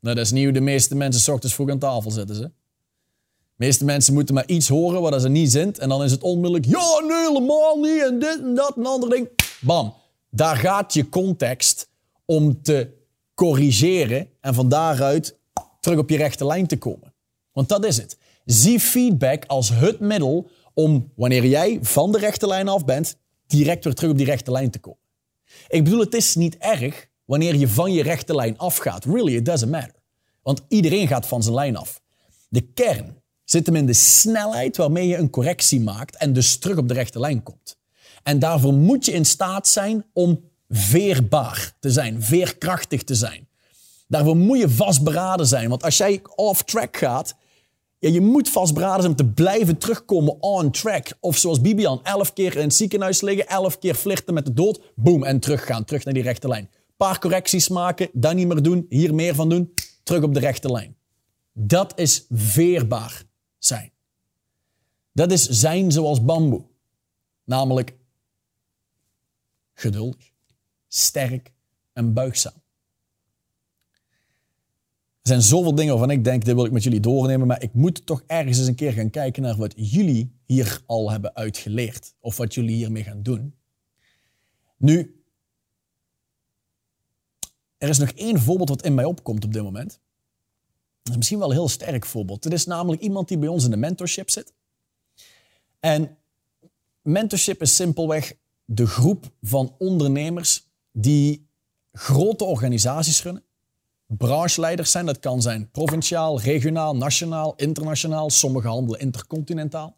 Nou, dat is hoe de meeste mensen s ochtends vroeg aan tafel zitten. Ze. De meeste mensen moeten maar iets horen wat ze niet zijn. En dan is het onmiddellijk, ja, nee, helemaal niet. En dit en dat en ander ding. Bam. Daar gaat je context om te corrigeren en van daaruit terug op je rechte lijn te komen. Want dat is het. Zie feedback als het middel om, wanneer jij van de rechte lijn af bent, direct weer terug op die rechte lijn te komen. Ik bedoel, het is niet erg wanneer je van je rechte lijn afgaat. Really, it doesn't matter. Want iedereen gaat van zijn lijn af. De kern zit hem in de snelheid waarmee je een correctie maakt en dus terug op de rechte lijn komt. En daarvoor moet je in staat zijn om veerbaar te zijn, veerkrachtig te zijn. Daarvoor moet je vastberaden zijn. Want als jij off track gaat, ja, je moet vastberaden zijn om te blijven terugkomen on track. Of zoals Bibian, elf keer in het ziekenhuis liggen, elf keer flirten met de dood, boom, en teruggaan, terug naar die rechte lijn. Paar correcties maken, dat niet meer doen, hier meer van doen, terug op de rechte lijn. Dat is veerbaar zijn. Dat is zijn zoals bamboe. Namelijk geduldig, sterk en buigzaam. Er zijn zoveel dingen waarvan ik denk, dit wil ik met jullie doornemen, maar ik moet toch ergens eens een keer gaan kijken naar wat jullie hier al hebben uitgeleerd. Of wat jullie hiermee gaan doen. Nu, er is nog één voorbeeld wat in mij opkomt op dit moment. Dat is misschien wel een heel sterk voorbeeld. Het is namelijk iemand die bij ons in de mentorship zit. En mentorship is simpelweg de groep van ondernemers die grote organisaties runnen. Brancheleiders zijn, dat kan zijn provinciaal, regionaal, nationaal, internationaal. Sommige handelen intercontinentaal.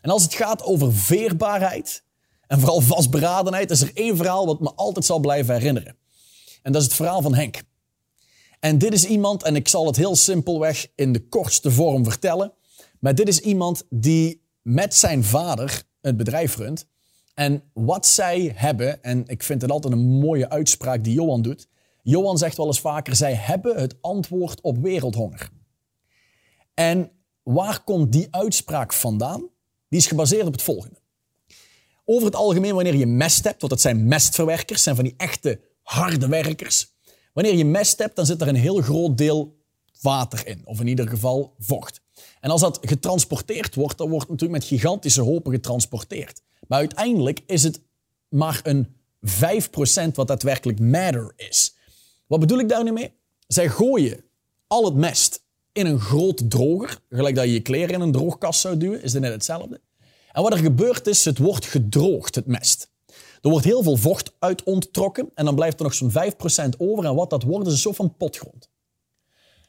En als het gaat over veerbaarheid en vooral vastberadenheid, is er één verhaal wat me altijd zal blijven herinneren. En dat is het verhaal van Henk. En dit is iemand, en ik zal het heel simpelweg in de kortste vorm vertellen. Maar dit is iemand die met zijn vader het bedrijf runt. En wat zij hebben, en ik vind het altijd een mooie uitspraak die Johan doet. Johan zegt wel eens vaker, zij hebben het antwoord op wereldhonger. En waar komt die uitspraak vandaan? Die is gebaseerd op het volgende. Over het algemeen, wanneer je mest hebt, want dat zijn mestverwerkers, zijn van die echte harde werkers. Wanneer je mest hebt, dan zit er een heel groot deel water in, of in ieder geval vocht. En als dat getransporteerd wordt, dan wordt het natuurlijk met gigantische hopen getransporteerd. Maar uiteindelijk is het maar een 5% wat daadwerkelijk matter is. Wat bedoel ik daar nu mee? Zij gooien al het mest in een groot droger, gelijk dat je je kleren in een droogkast zou duwen, is het net hetzelfde. En wat er gebeurt is, het wordt gedroogd, het mest. Er wordt heel veel vocht uit onttrokken en dan blijft er nog zo'n 5% over. En wat dat wordt, is een soort van potgrond.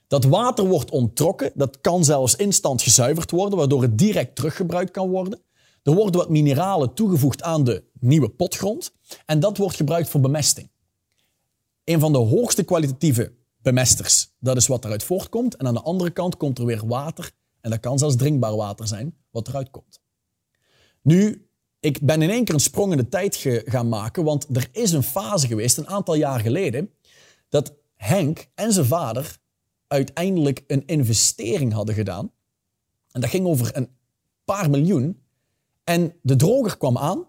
Dat water wordt onttrokken, dat kan zelfs instant gezuiverd worden, waardoor het direct teruggebruikt kan worden. Er worden wat mineralen toegevoegd aan de nieuwe potgrond en dat wordt gebruikt voor bemesting. Een van de hoogste kwalitatieve bemesters, dat is wat eruit voortkomt. En aan de andere kant komt er weer water en dat kan zelfs drinkbaar water zijn wat eruit komt. Nu, ik ben in één keer een sprong in de tijd gaan maken, want er is een fase geweest, een aantal jaar geleden, dat Henk en zijn vader uiteindelijk een investering hadden gedaan. En dat ging over een paar miljoen. En de droger kwam aan.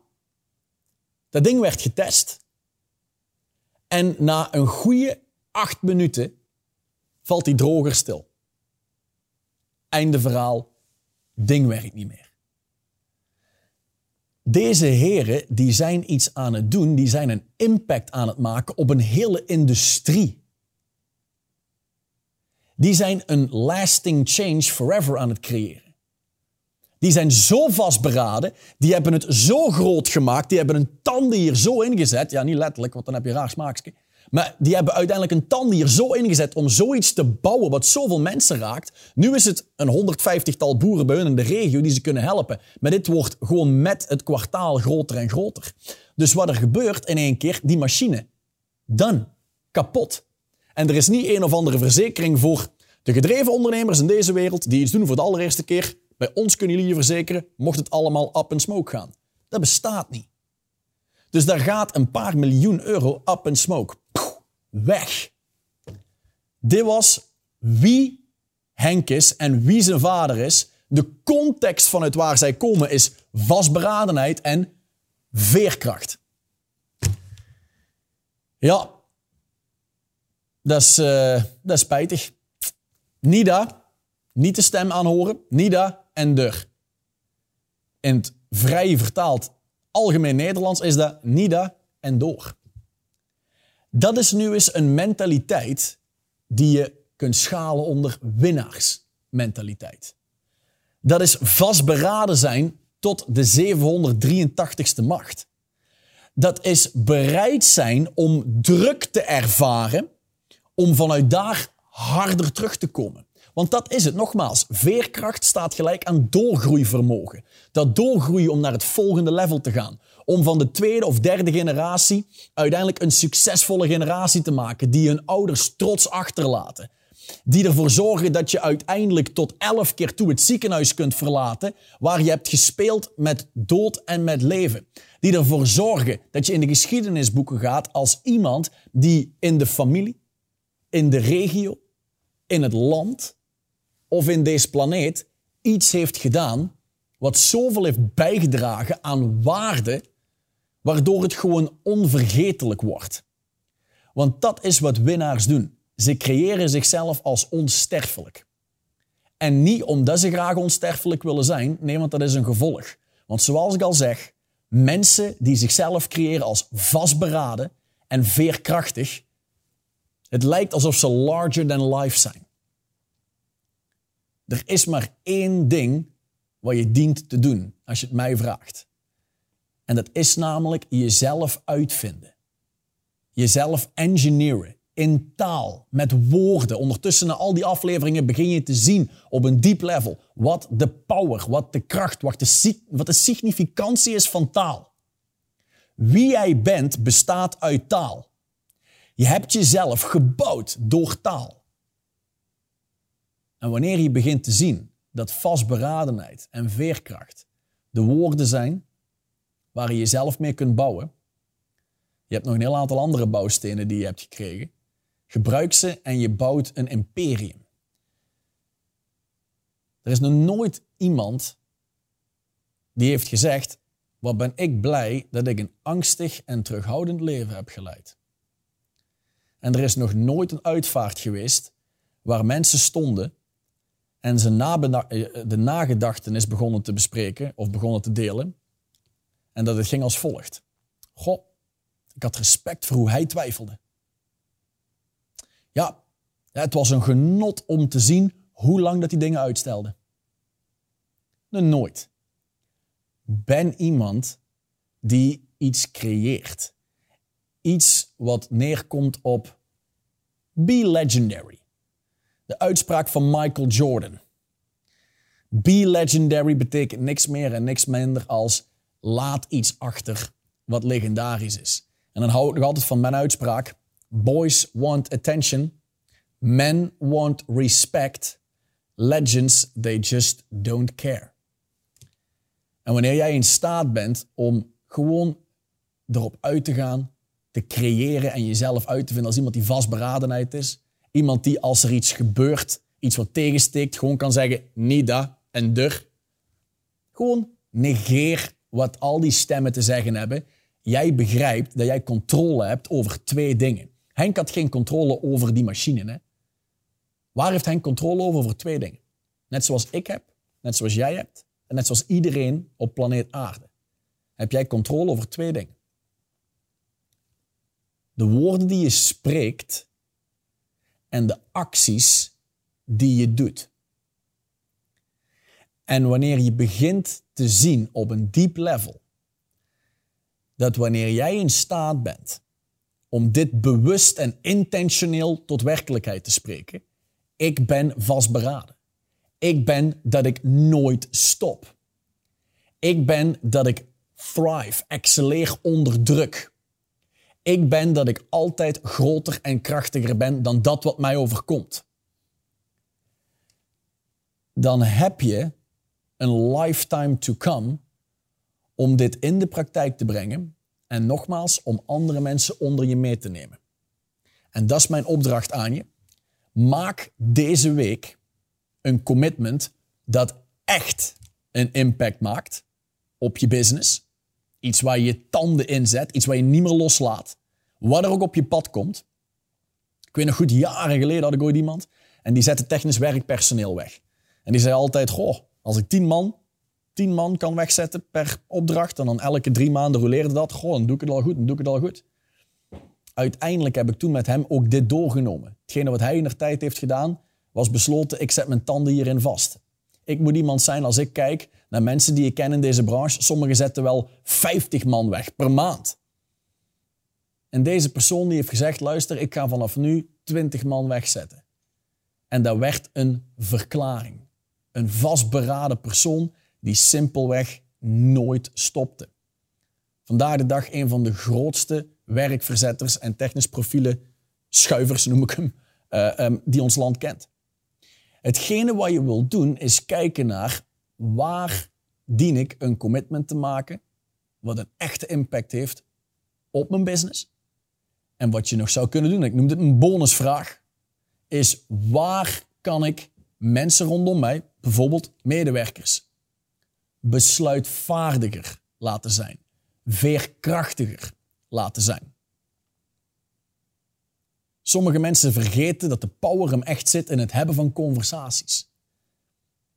Dat ding werd getest. En na een goede acht minuten valt die droger stil. Einde verhaal. Ding werkt niet meer. Deze heren die zijn iets aan het doen, die zijn een impact aan het maken op een hele industrie. Die zijn een lasting change forever aan het creëren. Die zijn zo vastberaden, die hebben het zo groot gemaakt, die hebben een tanden hier zo ingezet. Ja, niet letterlijk, want dan heb je raar smaakje. Maar die hebben uiteindelijk een tand hier zo ingezet om zoiets te bouwen wat zoveel mensen raakt. Nu is het een 150-tal boeren bij hun in de regio die ze kunnen helpen. Maar dit wordt gewoon met het kwartaal groter en groter. Dus wat er gebeurt in één keer, die machine, dan kapot. En er is niet een of andere verzekering voor de gedreven ondernemers in deze wereld die iets doen voor de allereerste keer. Bij ons kunnen jullie je verzekeren, mocht het allemaal up in smoke gaan. Dat bestaat niet. Dus daar gaat een paar miljoen euro up in smoke weg. Dit was wie Henk is en wie zijn vader is. De context vanuit waar zij komen is vastberadenheid en veerkracht. Ja, dat is, uh, dat is spijtig. Nida, niet de stem aanhoren. Nida en der. In het vrij vertaald algemeen Nederlands is dat Nida en door. Dat is nu eens een mentaliteit die je kunt schalen onder winnaarsmentaliteit. Dat is vastberaden zijn tot de 783ste macht. Dat is bereid zijn om druk te ervaren, om vanuit daar harder terug te komen. Want dat is het. Nogmaals, veerkracht staat gelijk aan doorgroeivermogen. Dat doorgroeien om naar het volgende level te gaan om van de tweede of derde generatie uiteindelijk een succesvolle generatie te maken, die hun ouders trots achterlaten. Die ervoor zorgen dat je uiteindelijk tot elf keer toe het ziekenhuis kunt verlaten, waar je hebt gespeeld met dood en met leven. Die ervoor zorgen dat je in de geschiedenisboeken gaat als iemand die in de familie, in de regio, in het land of in deze planeet iets heeft gedaan wat zoveel heeft bijgedragen aan waarde waardoor het gewoon onvergetelijk wordt. Want dat is wat winnaars doen. Ze creëren zichzelf als onsterfelijk. En niet omdat ze graag onsterfelijk willen zijn, nee, want dat is een gevolg. Want zoals ik al zeg, mensen die zichzelf creëren als vastberaden en veerkrachtig, het lijkt alsof ze larger than life zijn. Er is maar één ding wat je dient te doen, als je het mij vraagt. En dat is namelijk jezelf uitvinden. Jezelf engineeren in taal, met woorden. Ondertussen na al die afleveringen begin je te zien op een diep level wat de power, wat de kracht, wat de, wat de significantie is van taal. Wie jij bent bestaat uit taal. Je hebt jezelf gebouwd door taal. En wanneer je begint te zien dat vastberadenheid en veerkracht de woorden zijn waar je jezelf mee kunt bouwen, je hebt nog een heel aantal andere bouwstenen die je hebt gekregen. Gebruik ze en je bouwt een imperium. Er is nog nooit iemand die heeft gezegd: Wat ben ik blij dat ik een angstig en terughoudend leven heb geleid. En er is nog nooit een uitvaart geweest waar mensen stonden en ze eh, de nagedachtenis begonnen te bespreken of begonnen te delen. En dat het ging als volgt. Goh, ik had respect voor hoe hij twijfelde. Ja, het was een genot om te zien hoe lang dat hij dingen uitstelde. nooit. Ben iemand die iets creëert. Iets wat neerkomt op be legendary. De uitspraak van Michael Jordan. Be legendary betekent niks meer en niks minder als laat iets achter wat legendarisch is. En dan hou ik nog altijd van mijn uitspraak. Boys want attention. Men want respect. Legends, they just don't care. En wanneer jij in staat bent om gewoon erop uit te gaan, te creëren en jezelf uit te vinden als iemand die vastberadenheid is. Iemand die als er iets gebeurt, iets wat tegensteekt, gewoon kan zeggen, niet dat en der. Gewoon negeer wat al die stemmen te zeggen hebben jij begrijpt dat jij controle hebt over twee dingen. Henk had geen controle over die machine. Hè? Waar heeft Henk controle over? Over twee dingen. Net zoals ik heb, net zoals jij hebt en net zoals iedereen op planeet Aarde. Heb jij controle over twee dingen. De woorden die je spreekt en de acties die je doet. En wanneer je begint te zien op een diep level dat wanneer jij in staat bent om dit bewust en intentioneel tot werkelijkheid te spreken, ik ben vastberaden. Ik ben dat ik nooit stop. Ik ben dat ik thrive, excelleer onder druk. Ik ben dat ik altijd groter en krachtiger ben dan dat wat mij overkomt. Dan heb je een lifetime to come om dit in de praktijk te brengen en nogmaals om andere mensen onder je mee te nemen. En dat is mijn opdracht aan je. Maak deze week een commitment dat echt een impact maakt op je business. Iets waar je tanden in zet, iets waar je niet meer loslaat. Wat er ook op je pad komt. Ik weet nog goed, jaren geleden had ik ooit iemand en die zette technisch werkpersoneel weg. En die zei altijd, goh, als ik tien man tien man kan wegzetten per opdracht. En dan elke drie maanden roleerde dat. Goh, dan doe ik het al goed, dan doe ik het al goed. Uiteindelijk heb ik toen met hem ook dit doorgenomen. Hetgene wat hij in de tijd heeft gedaan, was besloten, ik zet mijn tanden hierin vast. Ik moet iemand zijn als ik kijk naar mensen die ik ken in deze branche. Sommigen zetten wel 50 man weg per maand. En deze persoon die heeft gezegd, luister, ik ga vanaf nu 20 man wegzetten. En dat werd een verklaring. Een vastberaden persoon die simpelweg nooit stopte. Vandaag de dag een van de grootste werkverzetters en technisch profielen, schuivers noem ik hem, uh, um, die ons land kent. Hetgene wat je wilt doen is kijken naar waar dien ik een commitment te maken wat een echte impact heeft op mijn business. En wat je nog zou kunnen doen, ik noem dit een bonusvraag, is waar kan ik mensen rondom mij, bijvoorbeeld medewerkers, besluitvaardiger laten zijn, veerkrachtiger laten zijn. Sommige mensen vergeten dat de power hem echt zit in het hebben van conversaties.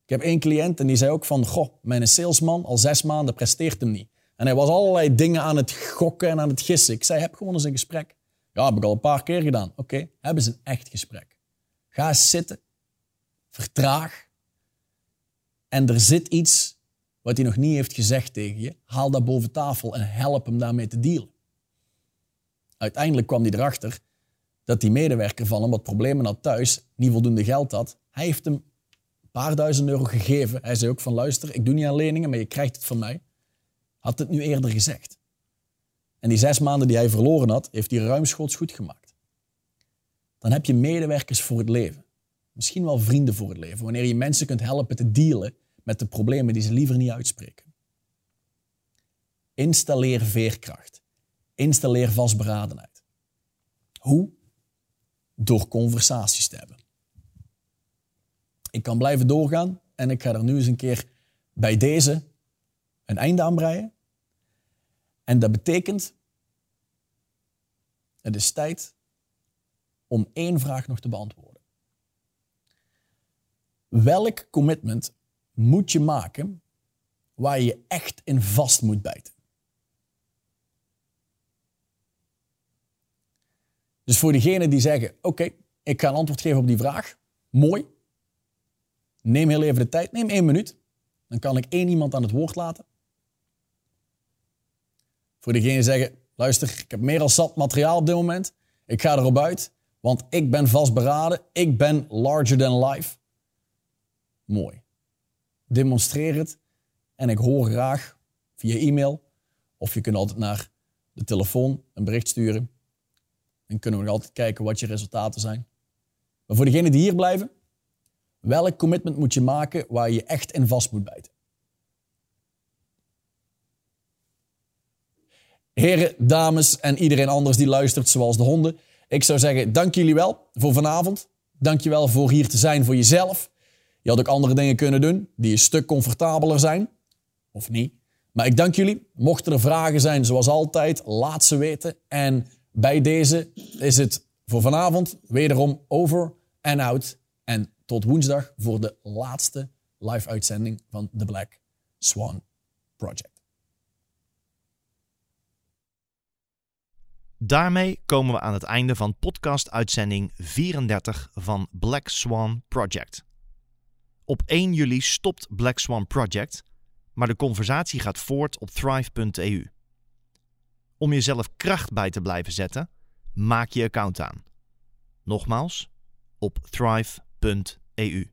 Ik heb één cliënt en die zei ook van, goh, mijn salesman al zes maanden presteert hem niet. En hij was allerlei dingen aan het gokken en aan het gissen. Ik zei, heb gewoon eens een gesprek. Ja, heb ik al een paar keer gedaan. Oké, hebben ze een echt gesprek. Ga eens zitten. Vertraag. En er zit iets wat hij nog niet heeft gezegd tegen je, haal dat boven tafel en help hem daarmee te dealen. Uiteindelijk kwam hij erachter dat die medewerker van hem wat problemen had thuis, niet voldoende geld had. Hij heeft hem paar duizend euro gegeven. Hij zei ook van luister, ik doe niet aan leningen, maar je krijgt het van mij. Had het nu eerder gezegd. En die zes maanden die hij verloren had, heeft hij ruimschoots goed gemaakt. Dan heb je medewerkers voor het leven. Misschien wel vrienden voor het leven. Wanneer je mensen kunt helpen te dealen met de problemen die ze liever niet uitspreken. Installeer veerkracht. Installeer vastberadenheid. Hoe? Door conversaties te hebben. Ik kan blijven doorgaan en ik ga er nu eens een keer bij deze een einde aan breien. En dat betekent, het is tijd om één vraag nog te beantwoorden. Welk commitment moet je maken waar je echt in vast moet bijten? Dus voor diegenen die zeggen: Oké, ik ga een antwoord geven op die vraag. Mooi. Neem heel even de tijd. Neem één minuut. Dan kan ik één iemand aan het woord laten. Voor diegenen die zeggen: Luister, ik heb meer dan zat materiaal op dit moment. Ik ga erop uit, want ik ben vastberaden. Ik ben larger than life. Mooi. Demonstreer het. En ik hoor graag via e-mail. Of je kunt altijd naar de telefoon een bericht sturen. En kunnen we nog altijd kijken wat je resultaten zijn. Maar voor degenen die hier blijven, welk commitment moet je maken waar je echt in vast moet bijten? Heren, dames en iedereen anders die luistert, zoals de honden. Ik zou zeggen, dank jullie wel voor vanavond. Dank je wel voor hier te zijn voor jezelf. Je had ook andere dingen kunnen doen die een stuk comfortabeler zijn. Of niet. Maar ik dank jullie. Mochten er vragen zijn, zoals altijd, laat ze weten. En bij deze is het voor vanavond wederom over en out. En tot woensdag voor de laatste live uitzending van The Black Swan Project. Daarmee komen we aan het einde van podcast uitzending 34 van Black Swan Project. Op 1 juli stopt Black Swan Project, maar de conversatie gaat voort op thrive.eu. Om jezelf kracht bij te blijven zetten, maak je account aan. Nogmaals, op thrive.eu. .eu